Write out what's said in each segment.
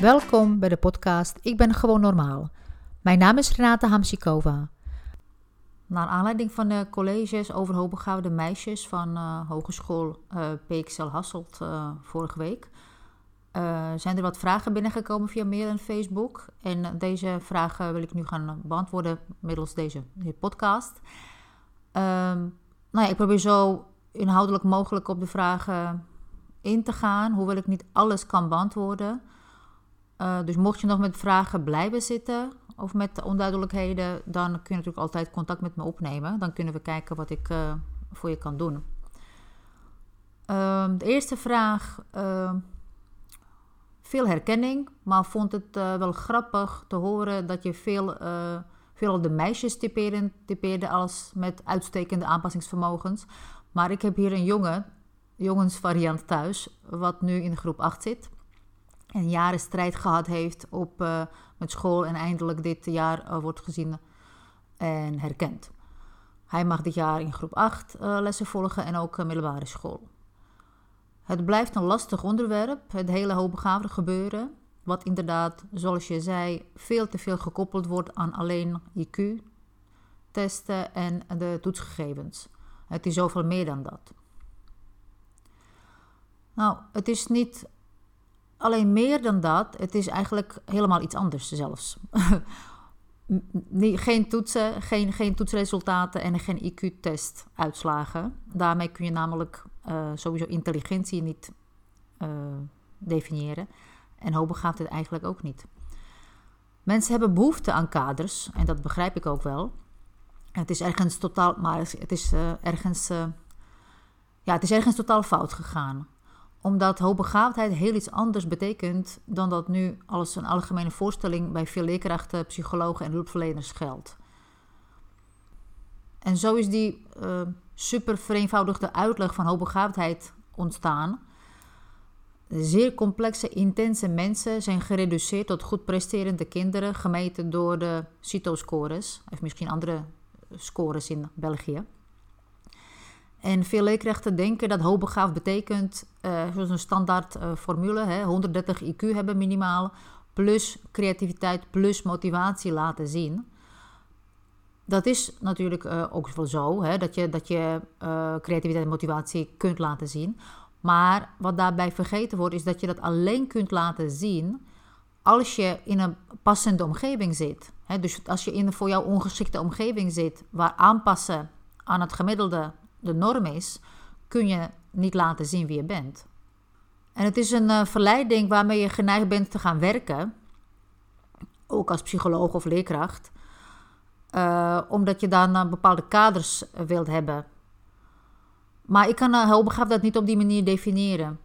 Welkom bij de podcast Ik ben gewoon normaal. Mijn naam is Renate Hamsikova. Naar aanleiding van de colleges over hoogbegaafde meisjes van uh, Hogeschool uh, PXL Hasselt uh, vorige week... zijn er wat vragen binnengekomen via mail en Facebook. En deze vragen wil ik nu gaan beantwoorden middels deze, deze podcast. Um, nou ja, ik probeer zo inhoudelijk mogelijk op de vragen in te gaan, hoewel ik niet alles kan beantwoorden. Uh, dus mocht je nog met vragen blijven zitten of met onduidelijkheden, dan kun je natuurlijk altijd contact met me opnemen. Dan kunnen we kijken wat ik uh, voor je kan doen. Uh, de eerste vraag, ehm, veel herkenning, maar vond het eh, wel grappig te horen dat je veel, veel de meisjes typeerde als met uitstekende aanpassingsvermogens. Maar ik heb hier een jongen, jongensvariant thuis, wat nu in groep 8 zit en jaren strijd gehad heeft op, uh, met school en eindelijk dit jaar uh, wordt gezien en herkend. Hij mag dit jaar in groep 8 uh, eh, lessen volgen en ook middelbare school. Het blijft een lastig onderwerp, het hele hoogbegaafde gebeuren, wat inderdaad, zoals je zei, veel te veel gekoppeld wordt aan alleen IQ-testen en de toetsgegevens. Het is zoveel meer dan dat. Nou, het is niet Alleen meer dan dat, het is eigenlijk helemaal iets anders zelfs. geen toetsen, geen, geen toetsresultaten en geen IQ-test uitslagen. Daarmee kun je namelijk uh, sowieso intelligentie niet uh, definiëren. En hoogbegaafdheid eigenlijk ook niet. Mensen hebben behoefte aan kaders, en dat begrijp ik ook wel. Het is ergens totaal, maar het is uh, ergens, ja, het is ergens totaal fout gegaan omdat hoogbegaafdheid heel iets anders betekent dan dat nu als een algemene voorstelling bij veel leerkrachten, psychologen en hulpverleners geldt. En zo is die uh, super vereenvoudigde uitleg van hoogbegaafdheid ontstaan. Zeer complexe, intense mensen zijn gereduceerd tot goed presterende kinderen, gemeten door de CITO-scores, of misschien andere scores in België. En veel leerkrachten denken dat hoogbegaafd betekent, uh, zoals een standaard uh, formule, hè, 130 IQ hebben minimaal, plus creativiteit, plus motivatie laten zien. Dat is natuurlijk uh, ook wel zo, hè, dat je, dat je creativiteit en motivatie kunt laten zien. Maar wat daarbij vergeten wordt, is dat je dat alleen kunt laten zien als je in een passende omgeving zit. Dus als je in een voor jou ongeschikte omgeving zit, waar aanpassen aan het gemiddelde de norm is, kun je niet laten zien wie je bent. En het is een uh, verleiding waarmee je geneigd bent te gaan werken, ook als psycholoog of leerkracht, uh, omdat je dan uh, bepaalde kaders wilt hebben. Maar ik kan uh, dat niet op die manier definiëren.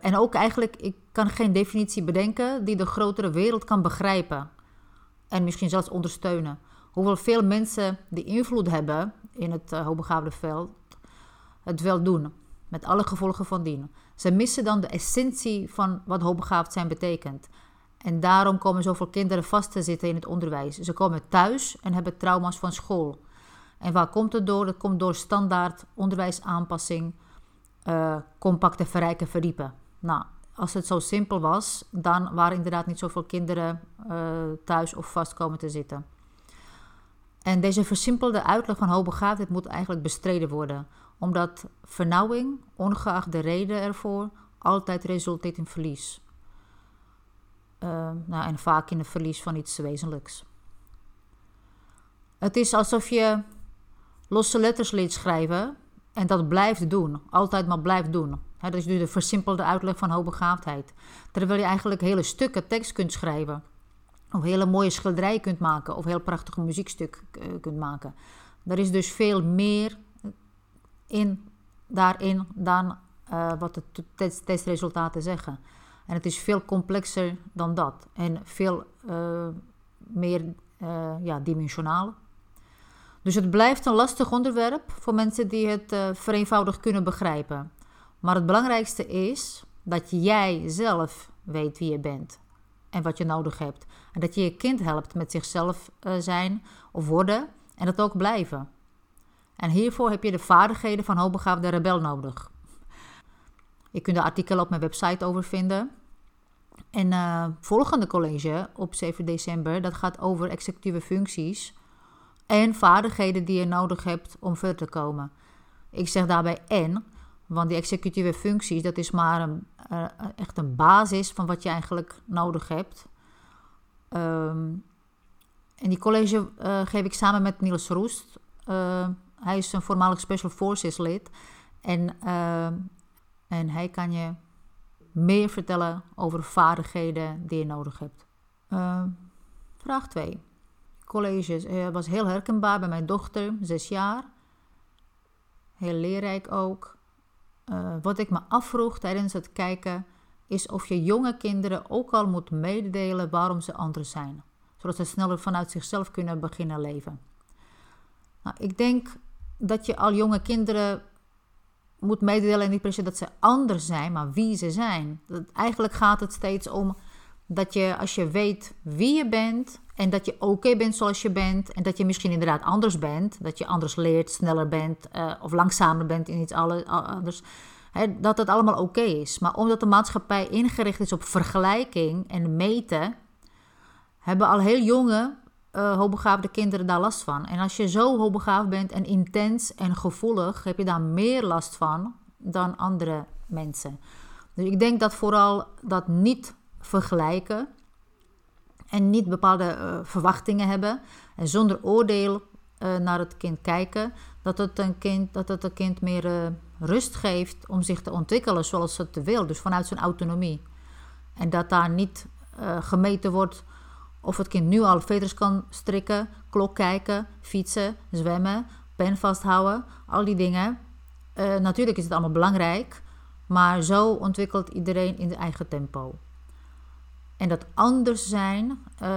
en ook eigenlijk, ik kan geen definitie bedenken die de grotere wereld kan begrijpen. En misschien zelfs ondersteunen. Hoewel veel mensen die invloed hebben in het uh, hoogbegaafde veld het wel doen. Met alle gevolgen van dien. Ze missen dan de essentie van wat hoogbegaafd zijn betekent. En daarom komen zoveel kinderen vast te zitten in het onderwijs. Ze komen thuis en hebben trauma's van school. En waar komt het door? Dat komt door standaard onderwijsaanpassing, uh, compacte verrijken, verdiepen. Nou, als het zo simpel was, dan waren inderdaad niet zoveel kinderen uh, thuis of vast komen te zitten. En deze versimpelde uitleg van hoogbegaafdheid moet eigenlijk bestreden worden, omdat vernauwing, ongeacht de reden ervoor, altijd resulteert in verlies. Uh, nou, en vaak in het verlies van iets wezenlijks. Het is alsof je losse letters leert schrijven en dat blijft doen, altijd maar blijft doen. Dat is nu de versimpelde uitleg van hoogbegaafdheid. Terwijl je eigenlijk hele stukken tekst kunt schrijven of hele mooie schilderijen kunt maken of heel prachtig muziekstuk uh, kunt maken. Er is dus veel meer in, daarin dan uh, wat de test testresultaten zeggen. En het is veel complexer dan dat en veel uh, meer ja, dimensionaal. Dus het blijft een lastig onderwerp voor mensen die het vereenvoudigd kunnen begrijpen. Maar het belangrijkste is dat jij zelf weet wie je bent en wat je nodig hebt. En dat je je kind helpt met zichzelf uh, zijn of worden en dat ook blijven. En hiervoor heb je de vaardigheden van hoogbegaafde rebel nodig. Je kunt de artikelen op mijn website over vinden. En uh, volgende college op 7 december, dat gaat over executieve functies en vaardigheden die je nodig hebt om verder te komen. Ik zeg daarbij en, want die executieve functies, dat is maar een, uh, echt een basis van wat je eigenlijk nodig hebt. En die college uh, geef ik samen met Niels Roest. Uh, hij is een voormalig Special Forces lid. En, en hij kan je meer vertellen over vaardigheden die je nodig hebt. vraag 2. College was heel herkenbaar bij mijn dochter, zes jaar. Heel leerrijk ook. Wat ik me afvroeg tijdens het kijken is of je jonge kinderen ook al moet mededelen waarom ze anders zijn zodat ze sneller vanuit zichzelf kunnen beginnen leven. Nou, ik denk dat je al jonge kinderen moet mededelen, niet se dat ze anders zijn, maar wie ze zijn. Dat, eigenlijk gaat het steeds om dat je, als je weet wie je bent en dat je oké bent zoals je bent en dat je misschien inderdaad anders bent, dat je anders leert, sneller bent uh, of langzamer bent in iets anders, hè, dat het allemaal oké is. Maar omdat de maatschappij ingericht is op vergelijking en meten, hebben al heel jonge uh, hoogbegaafde kinderen daar last van. En als je zo hoogbegaafd bent en intens en gevoelig, heb je daar meer last van dan andere mensen. Dus ik denk dat vooral dat niet vergelijken en niet bepaalde uh, verwachtingen hebben en zonder oordeel uh, naar het kind kijken, dat het een kind, dat het een kind meer rust geeft om zich te ontwikkelen zoals het wil, dus vanuit zijn autonomie. En dat daar niet gemeten wordt of het kind nu al veters kan strikken, klok kijken, fietsen, zwemmen, pen vasthouden, al die dingen. Natuurlijk is het allemaal belangrijk, maar zo ontwikkelt iedereen in zijn eigen tempo. En dat anders zijn, uh,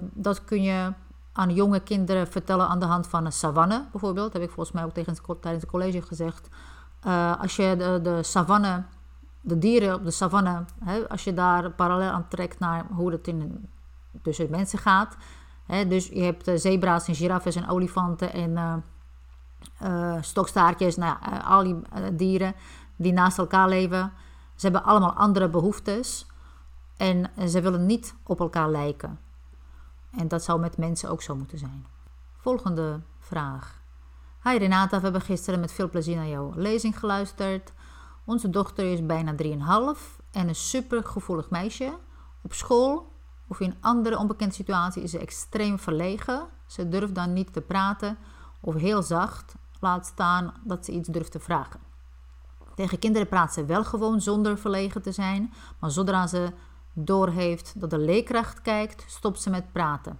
dat kun je aan jonge kinderen vertellen aan de hand van een savanne bijvoorbeeld. Dat heb ik volgens mij ook tijdens het college gezegd. Uh, als je de, de savanne, de dieren op de savanne, hè, als je daar parallel aan trekt naar hoe het in tussen mensen gaat. dus je hebt uh, zebra's en giraffes en olifanten en stokstaartjes, nou al die dieren die naast elkaar leven. Ze hebben allemaal andere behoeftes en ze willen niet op elkaar lijken. En dat zou met mensen ook zo moeten zijn. Volgende vraag. Hi Renata, we hebben gisteren met veel plezier naar jouw lezing geluisterd. Onze dochter is bijna 3,5 en een super gevoelig meisje. Op school of in andere onbekende situatie is ze extreem verlegen. Ze durft dan niet te praten of heel zacht, laat staan dat ze iets durft te vragen. Tegen kinderen praat ze wel gewoon zonder verlegen te zijn, maar zodra ze doorheeft dat de leerkracht kijkt, stopt ze met praten.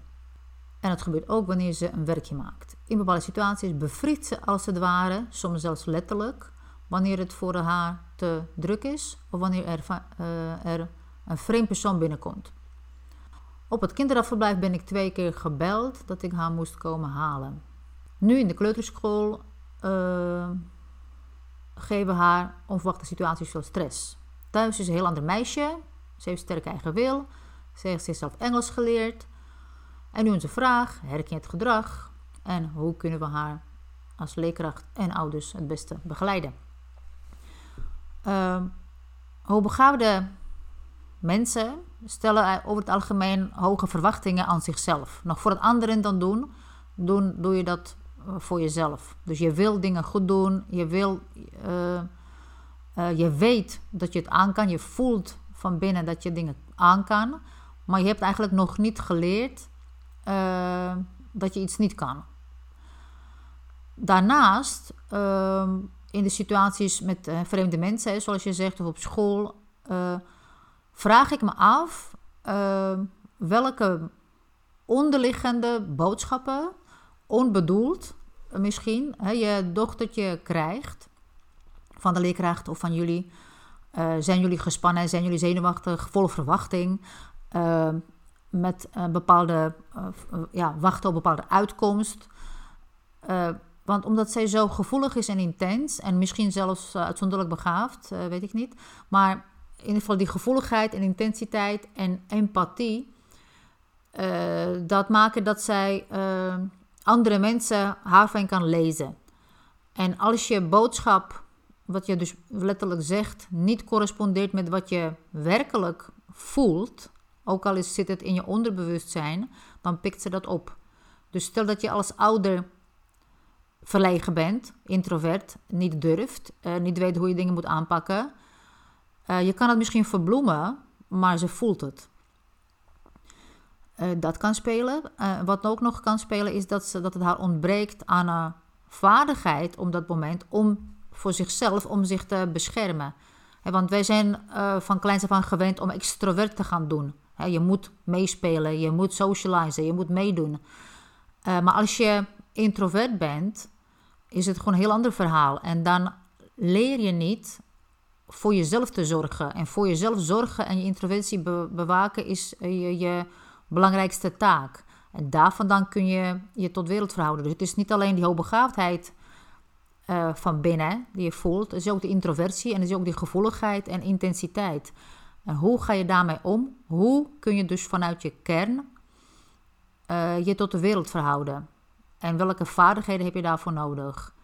En het gebeurt ook wanneer ze een werkje maakt. In bepaalde situaties bevriest ze als het ware, soms zelfs letterlijk, wanneer het voor haar te druk is of wanneer er, uh, er een vreemd persoon binnenkomt. Op het kinderafverblijf ben ik twee keer gebeld dat ik haar moest komen halen. Nu in de kleuterschool uh, geven haar onverwachte situaties veel stress. Thuis is een heel ander meisje. Ze heeft sterk eigen wil. Ze heeft zichzelf Engels geleerd. En nu onze vraag: herken je het gedrag? En hoe kunnen we haar als leerkracht en ouders het beste begeleiden? Uh, hoogbegaafde mensen stellen over het algemeen hoge verwachtingen aan zichzelf. Nog voor het anderen dan doen, doen doe je dat eh, voor jezelf. Dus je wil dingen goed doen, je, wil, uh, uh, je weet dat je het aan kan, je voelt van binnen dat je dingen aan kan, maar je hebt eigenlijk nog niet geleerd uh, dat je iets niet kan. Daarnaast, ehm, in de situaties met vreemde mensen, zoals je zegt, of op school vraag ik me af uh, welke onderliggende boodschappen, onbedoeld misschien, hè, je dochtertje krijgt van de leerkracht of van jullie. Uh, zijn jullie gespannen, zijn jullie zenuwachtig, vol verwachting, uh, met een bepaalde, ja, wachten op bepaalde uitkomst. want omdat zij zo gevoelig is en intens en misschien zelfs uitzonderlijk begaafd, weet ik niet. Maar in ieder geval die gevoeligheid en intensiteit en empathie, dat maken dat zij andere mensen haar van kan lezen. En als je boodschap, wat je dus letterlijk zegt, niet correspondeert met wat je werkelijk voelt, ook al is, zit het in je onderbewustzijn, dan pikt ze dat op. Dus stel dat je als ouder verlegen bent, introvert, niet durft, uh, niet weet hoe je dingen moet aanpakken. Uh, je kan het misschien verbloemen, maar ze voelt het. Uh, dat kan spelen. wat ook nog kan spelen is dat, ze, dat het haar ontbreekt aan een vaardigheid op dat moment om voor zichzelf, om zich te beschermen. want wij zijn van kleins af aan gewend om extrovert te gaan doen. je moet meespelen, je moet socializen, je moet meedoen. maar als je introvert bent, is het gewoon een heel ander verhaal. En dan leer je niet voor jezelf te zorgen. En voor jezelf zorgen en je introversie bewaken is je, je belangrijkste taak. En daarvan dan kun je je tot wereld verhouden. Dus het is niet alleen die hoogbegaafdheid uh, van binnen die je voelt. Is ook de introversie en is ook die gevoeligheid en intensiteit. En hoe ga je daarmee om? Hoe kun je dus vanuit je kern uh, je tot de wereld verhouden? En welke vaardigheden heb je daarvoor nodig?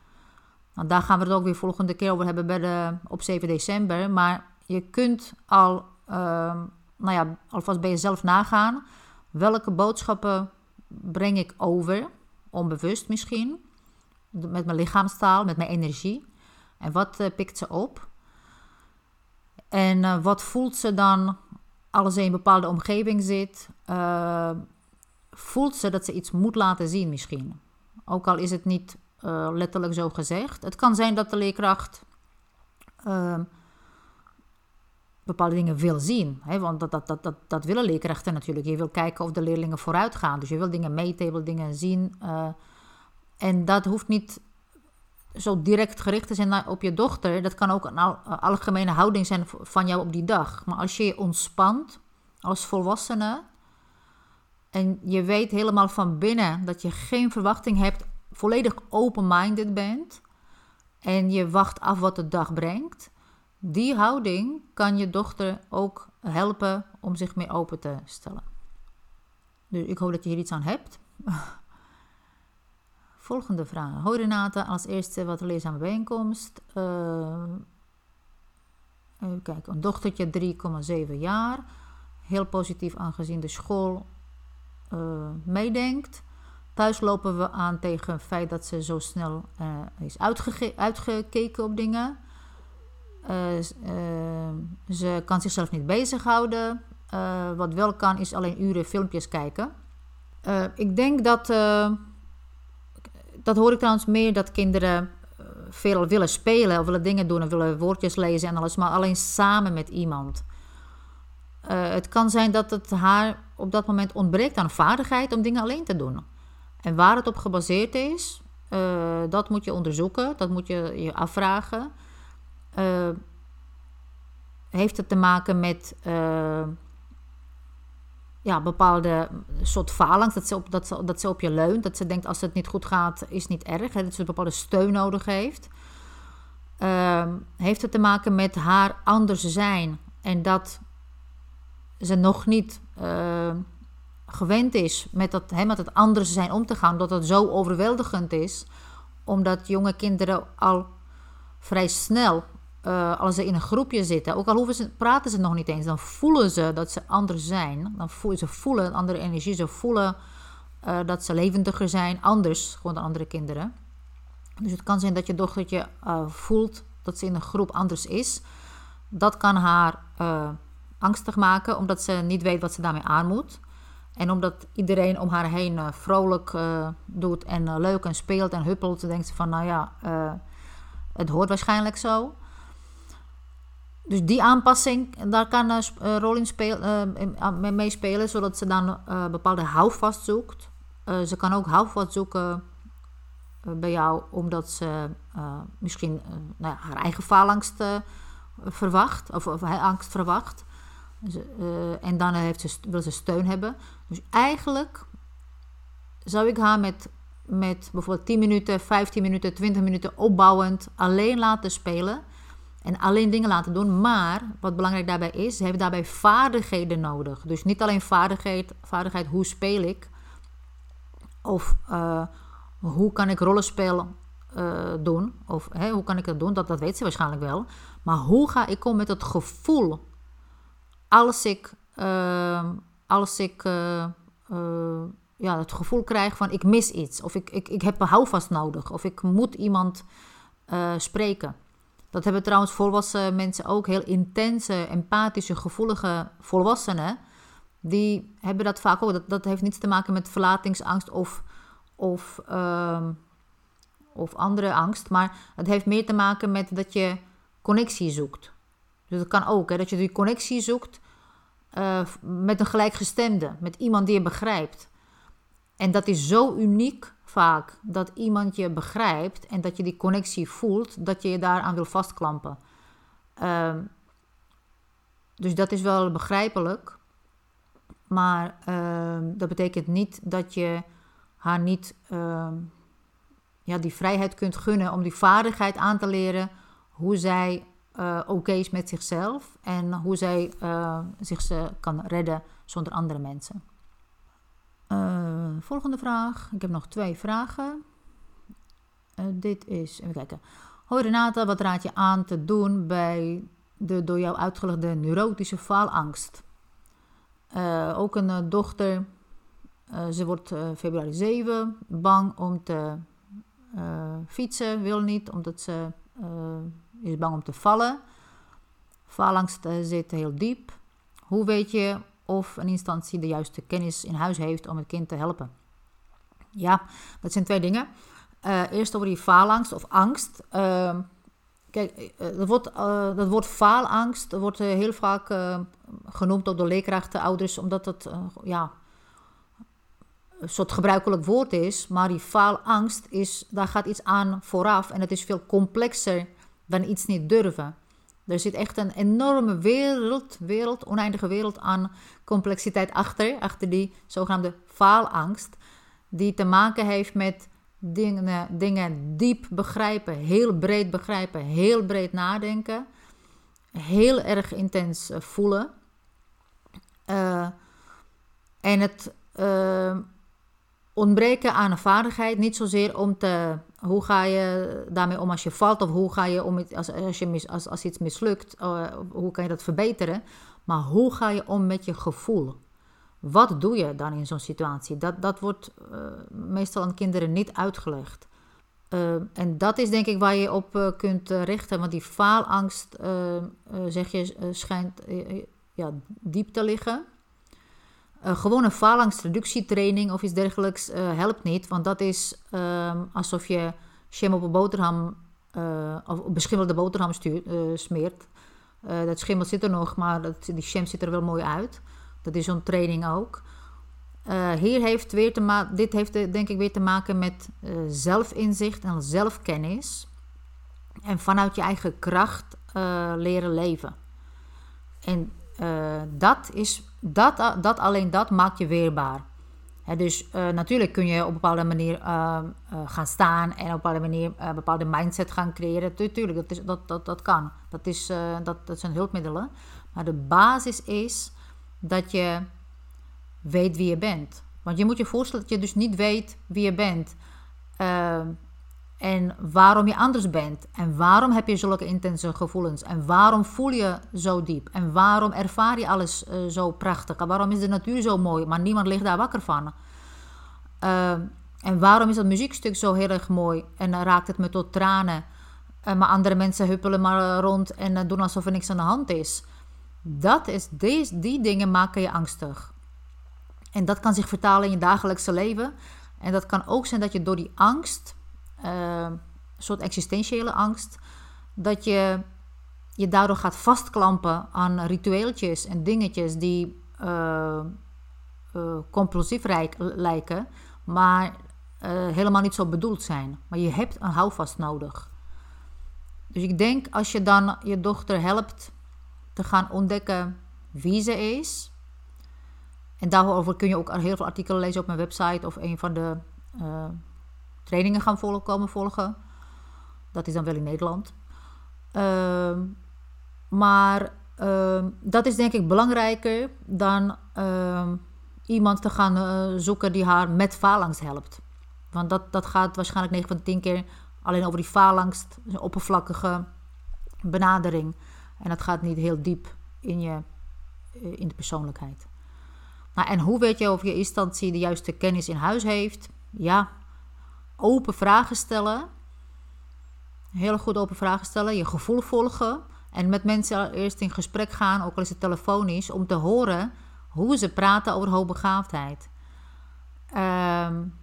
Nou, daar gaan we het ook weer volgende keer over hebben bij de, op 7 december. Maar je kunt al, uh, nou ja, alvast bij jezelf nagaan. Welke boodschappen breng ik over? Onbewust misschien. Met mijn lichaamstaal, met mijn energie. En wat uh, pikt ze op? En uh, wat voelt ze dan als ze in een bepaalde omgeving zit? Uh, voelt ze dat ze iets moet laten zien misschien? Ook al is het niet letterlijk zo gezegd. Het kan zijn dat de leerkracht uh, bepaalde dingen wil zien. Hè? Want dat, dat, dat, dat, willen leerkrachten natuurlijk. Je wil kijken of de leerlingen vooruit gaan. Dus je wil dingen meten, dingen zien. En dat hoeft niet zo direct gericht te zijn op je dochter. Dat kan ook een al, algemene houding zijn van jou op die dag. Maar als je je ontspant als volwassene en je weet helemaal van binnen dat je geen verwachting hebt, volledig open-minded bent en je wacht af wat de dag brengt, die houding kan je dochter ook helpen om zich meer open te stellen. Dus ik hoop dat je hier iets aan hebt. Volgende vraag. Hoi Renate, als eerste wat leerzame bijeenkomst. Uh, even kijken, een dochtertje 3,7 jaar. Heel positief aangezien de school uh, meedenkt. Thuis lopen we aan tegen het feit dat ze zo snel uh, is uitgekeken op dingen. Ze kan zichzelf niet bezighouden. wat wel kan is alleen uren filmpjes kijken. ik denk dat, dat hoor ik trouwens meer, dat kinderen veel willen spelen of willen dingen doen en willen woordjes lezen en alles, maar alleen samen met iemand. het kan zijn dat het haar op dat moment ontbreekt aan vaardigheid om dingen alleen te doen. En waar het op gebaseerd is, uh, dat moet je onderzoeken, dat moet je je afvragen. Heeft het te maken met ja, bepaalde soort falangst, dat ze, op, dat, ze, dat ze op je leunt, dat ze denkt als het niet goed gaat, is niet erg, hè, dat ze een bepaalde steun nodig heeft. heeft het te maken met haar anders zijn en dat ze nog niet uh, gewend is met, dat, hè, met het anders zijn om te gaan, dat het zo overweldigend is, omdat jonge kinderen al vrij snel, uh, als ze in een groepje zitten, ook al hoeven ze, praten ze nog niet eens, dan voelen ze dat ze anders zijn. Dan voelen ze voelen een andere energie, ze voelen uh, dat ze levendiger zijn, anders gewoon dan andere kinderen. Dus het kan zijn dat je dochtertje uh, voelt dat ze in een groep anders is. Dat kan haar angstig maken, omdat ze niet weet wat ze daarmee aan moet. En omdat iedereen om haar heen vrolijk doet en leuk en speelt en huppelt, denkt ze van, nou ja, het hoort waarschijnlijk zo. Dus die aanpassing, daar kan een rol in speel, mee meespelen, zodat ze dan bepaalde houvast zoekt. ze kan ook houvast zoeken bij jou, omdat ze misschien nou ja, haar eigen faalangst verwacht, of, angst verwacht. Uh, en dan heeft ze, wil ze steun hebben. Dus eigenlijk zou ik haar met, met bijvoorbeeld 10 minuten, 15 minuten, 20 minuten opbouwend alleen laten spelen. En alleen dingen laten doen. Maar wat belangrijk daarbij is, ze hebben daarbij vaardigheden nodig. Dus niet alleen vaardigheid, vaardigheid hoe speel ik. Of uh, hoe kan ik rollenspel uh, doen. Of hoe kan ik dat doen, dat, dat weet ze waarschijnlijk wel. Maar hoe ga ik om met het gevoel als ik ehm, als ik eh, eh, ja, het gevoel krijg van ik mis iets. Of ik, ik, ik heb een houvast nodig. Of ik moet iemand spreken. Dat hebben trouwens volwassen mensen ook. Heel intense, empathische, gevoelige volwassenen. Die hebben dat vaak ook. Dat, dat heeft niets te maken met verlatingsangst of, of, ehm, of andere angst. Maar het heeft meer te maken met dat je connectie zoekt. Dus dat kan ook. Hè, dat je die connectie zoekt uh, met een gelijkgestemde. Met iemand die je begrijpt. En dat is zo uniek vaak dat iemand je begrijpt en dat je die connectie voelt, dat je je daaraan wil vastklampen. Um, dus dat is wel begrijpelijk. Maar uh, dat betekent niet dat je haar niet uh, ja, die vrijheid kunt gunnen om die vaardigheid aan te leren hoe zij uh, oké is met zichzelf en hoe zij uh, zich kan redden zonder andere mensen. Volgende vraag. Ik heb nog twee vragen. Uh, dit is, even kijken. Hoi Renata, wat raad je aan te doen bij de door jou uitgelegde neurotische faalangst? Uh, ook een dochter, ze wordt februari 7, bang om te fietsen, wil niet, omdat ze is bang om te vallen. Faalangst zit heel diep. Hoe weet je of een instantie de juiste kennis in huis heeft om het kind te helpen. Ja, dat zijn twee dingen. Uh, eerst over die faalangst of angst. Uh, kijk, dat eh, woord, uh, dat woord faalangst wordt heel vaak genoemd door leerkrachten, ouders, omdat het ja, een soort gebruikelijk woord is. Maar die faalangst, is, daar gaat iets aan vooraf en het is veel complexer dan iets niet durven. Er zit echt een enorme wereld, wereld, oneindige wereld aan complexiteit achter, achter die zogenaamde faalangst, die te maken heeft met dingen, dingen diep begrijpen, heel breed begrijpen, heel breed nadenken, heel erg intens eh, voelen. Uh, en het uh, ontbreken aan een vaardigheid, niet zozeer om te hoe ga je daarmee om als je valt? Of hoe ga je om als, als, je mis, als, als iets mislukt? Uh, hoe kan je dat verbeteren? Maar hoe ga je om met je gevoel? Wat doe je dan in zo'n situatie? Dat, dat wordt uh, meestal aan kinderen niet uitgelegd. Uh, en dat is denk ik waar je op kunt richten. Want die faalangst, zeg je, schijnt ja, diep te liggen. Uh, gewoon een faalangstreductietraining of iets dergelijks uh, helpt niet. Want dat is um, alsof je sham op een boterham uh, of beschimmelde boterham stuurt, smeert. dat schimmel zit er nog, maar dat, die sham ziet er wel mooi uit. Dat is zo'n training ook. hier heeft weer te dit heeft denk ik weer te maken met zelfinzicht en zelfkennis. En vanuit je eigen kracht leren leven. En dat is dat, dat, alleen dat maakt je weerbaar. dus uh, natuurlijk kun je op een bepaalde manier gaan staan en op een bepaalde manier een bepaalde mindset gaan creëren. Tuurlijk, dat, is, dat, dat, dat kan. Dat, is, dat, dat zijn hulpmiddelen. Maar de basis is dat je weet wie je bent. Want je moet je voorstellen dat je dus niet weet wie je bent. En waarom je anders bent. En waarom heb je zulke intense gevoelens. En waarom voel je zo diep. En waarom ervaar je alles uh, zo prachtig. En waarom is de natuur zo mooi. Maar niemand ligt daar wakker van. Uh, en waarom is dat muziekstuk zo heel erg mooi. En raakt het me tot tranen. Uh, maar andere mensen huppelen maar rond. En doen alsof er niks aan de hand is. Dat is die, die dingen maken je angstig. En dat kan zich vertalen in je dagelijkse leven. En dat kan ook zijn dat je door die angst uh, soort existentiële angst, dat je je daardoor gaat vastklampen aan ritueeltjes en dingetjes die uh, uh, compulsief lijken, maar helemaal niet zo bedoeld zijn. Maar je hebt een houvast nodig. Dus ik denk als je dan je dochter helpt te gaan ontdekken wie ze is. En daarover kun je ook heel veel artikelen lezen op mijn website of een van de trainingen gaan volgen, komen volgen. Dat is dan wel in Nederland. Uh, maar uh, dat is denk ik belangrijker dan uh, iemand te gaan uh, zoeken die haar met faalangst helpt. Want dat, dat gaat waarschijnlijk 9 van de 10 keer alleen over die faalangst, een oppervlakkige benadering. En dat gaat niet heel diep in je, in de persoonlijkheid. Nou, en hoe weet je of je instantie de juiste kennis in huis heeft? Ja, open vragen stellen. Heel goed open vragen stellen. Je gevoel volgen. En met mensen eerst in gesprek gaan, ook al is het telefonisch, om te horen hoe ze praten over hoogbegaafdheid. Um,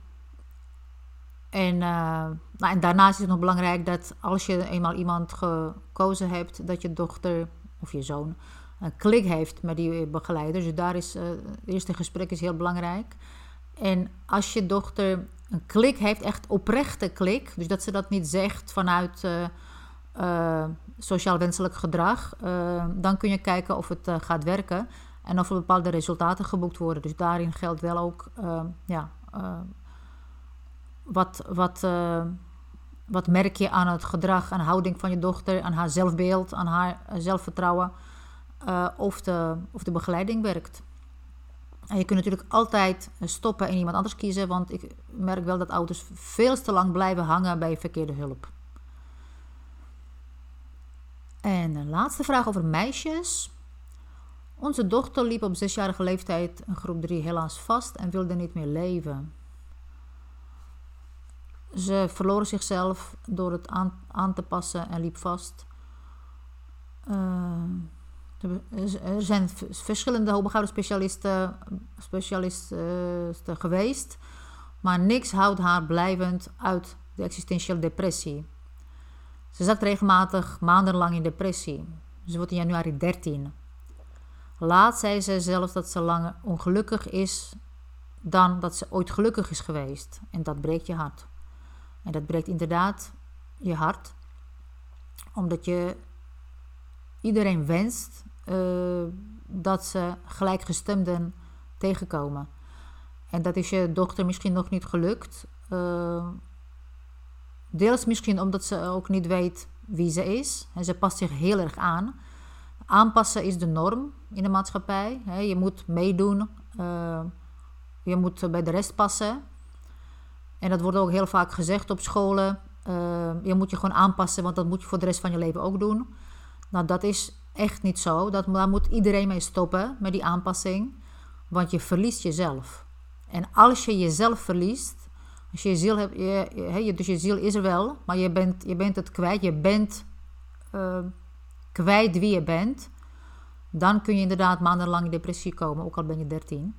en, uh, nou, en daarnaast is het nog belangrijk dat als je eenmaal iemand gekozen hebt, dat je dochter of je zoon een klik heeft met die begeleider. Dus daar is uh, het eerste gesprek is heel belangrijk. En als je dochter een klik heeft, echt oprechte klik, dus dat ze dat niet zegt vanuit uh, sociaal wenselijk gedrag, dan kun je kijken of het gaat werken en of er bepaalde resultaten geboekt worden. Dus daarin geldt wel ook ja, wat, wat, wat merk je aan het gedrag en houding van je dochter, aan haar zelfbeeld, aan haar zelfvertrouwen, of, de, of de begeleiding werkt. Je kunt natuurlijk altijd stoppen en iemand anders kiezen, want ik merk wel dat ouders veel te lang blijven hangen bij verkeerde hulp. En een laatste vraag over meisjes. Onze dochter liep op zesjarige leeftijd groep 3 helaas vast en wilde niet meer leven. Ze verloren zichzelf door het aan, aan te passen en liep vast. Uh, er zijn verschillende hoogbegaafde specialisten, specialisten geweest, maar niks houdt haar blijvend uit de existentiële depressie. Ze zat regelmatig maandenlang in depressie. Ze wordt in januari 13. Laat zei ze zelfs dat ze langer ongelukkig is dan dat ze ooit gelukkig is geweest. En dat breekt je hart. En dat breekt inderdaad je hart, omdat je iedereen wenst uh, dat ze gelijkgestemden tegenkomen. En dat is je dochter misschien nog niet gelukt. Uh, deels misschien omdat ze ook niet weet wie ze is. En ze past zich heel erg aan. Aanpassen is de norm in de maatschappij. Je moet meedoen. Uh, je moet bij de rest passen. En dat wordt ook heel vaak gezegd op scholen. Je moet je gewoon aanpassen, want dat moet je voor de rest van je leven ook doen. Nou, dat is echt niet zo. Dat, daar moet iedereen mee stoppen met die aanpassing. Want je verliest jezelf. En als je jezelf verliest, als je ziel hebt, je, dus je ziel is er wel, maar je bent, je bent het kwijt. Je bent uh, kwijt wie je bent. Dan kun je inderdaad maandenlang in depressie komen, ook al ben je 13.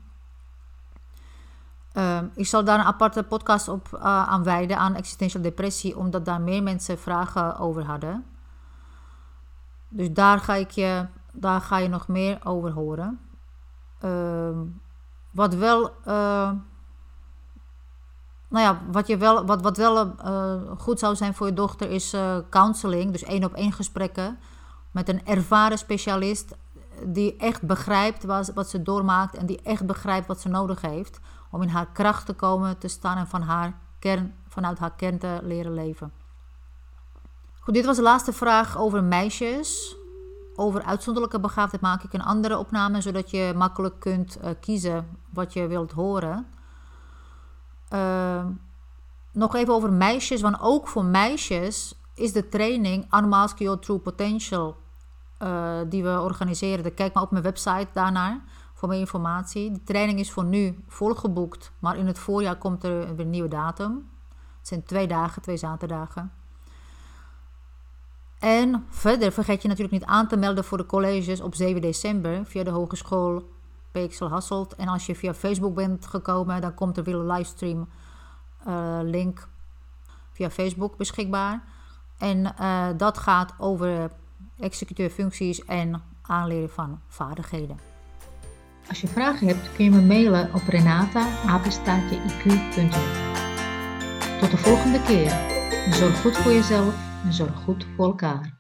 Ehm, ik zal daar een aparte podcast op uh, aan wijden aan existential depressie, omdat daar meer mensen vragen over hadden. Dus daar ga, ik je, daar ga je nog meer over horen. Ehm, wat wel, uh, nou ja, wat, je wel, wat, wat wel uh, goed zou zijn voor je dochter is counseling, dus één op één gesprekken met een ervaren specialist die echt begrijpt wat, wat ze doormaakt en die echt begrijpt wat ze nodig heeft om in haar kracht te komen te staan en van haar kern, vanuit haar kern te leren leven. Goed, dit was de laatste vraag over meisjes. Over uitzonderlijke begaafdheid maak ik een andere opname, zodat je makkelijk kunt uh, kiezen wat je wilt horen. Uh, nog even over meisjes, want ook voor meisjes is de training Unmask Your True Potential uh, die we organiseren. Kijk maar op mijn website daarnaar voor meer informatie. De training is voor nu volgeboekt, maar in het voorjaar komt er weer een nieuwe datum. Het zijn twee dagen, twee zaterdagen. En verder vergeet je natuurlijk niet aan te melden voor de colleges op 7 december via de Hogeschool Peeksel Hasselt. En als je via Facebook bent gekomen, dan komt er weer een livestream uh, link via Facebook beschikbaar. En uh, dat gaat over executeur functies en aanleren van vaardigheden. Als je vragen hebt kun je me mailen op renata.iq.nl Tot de volgende keer. Zorg goed voor jezelf en zorg goed voor elkaar.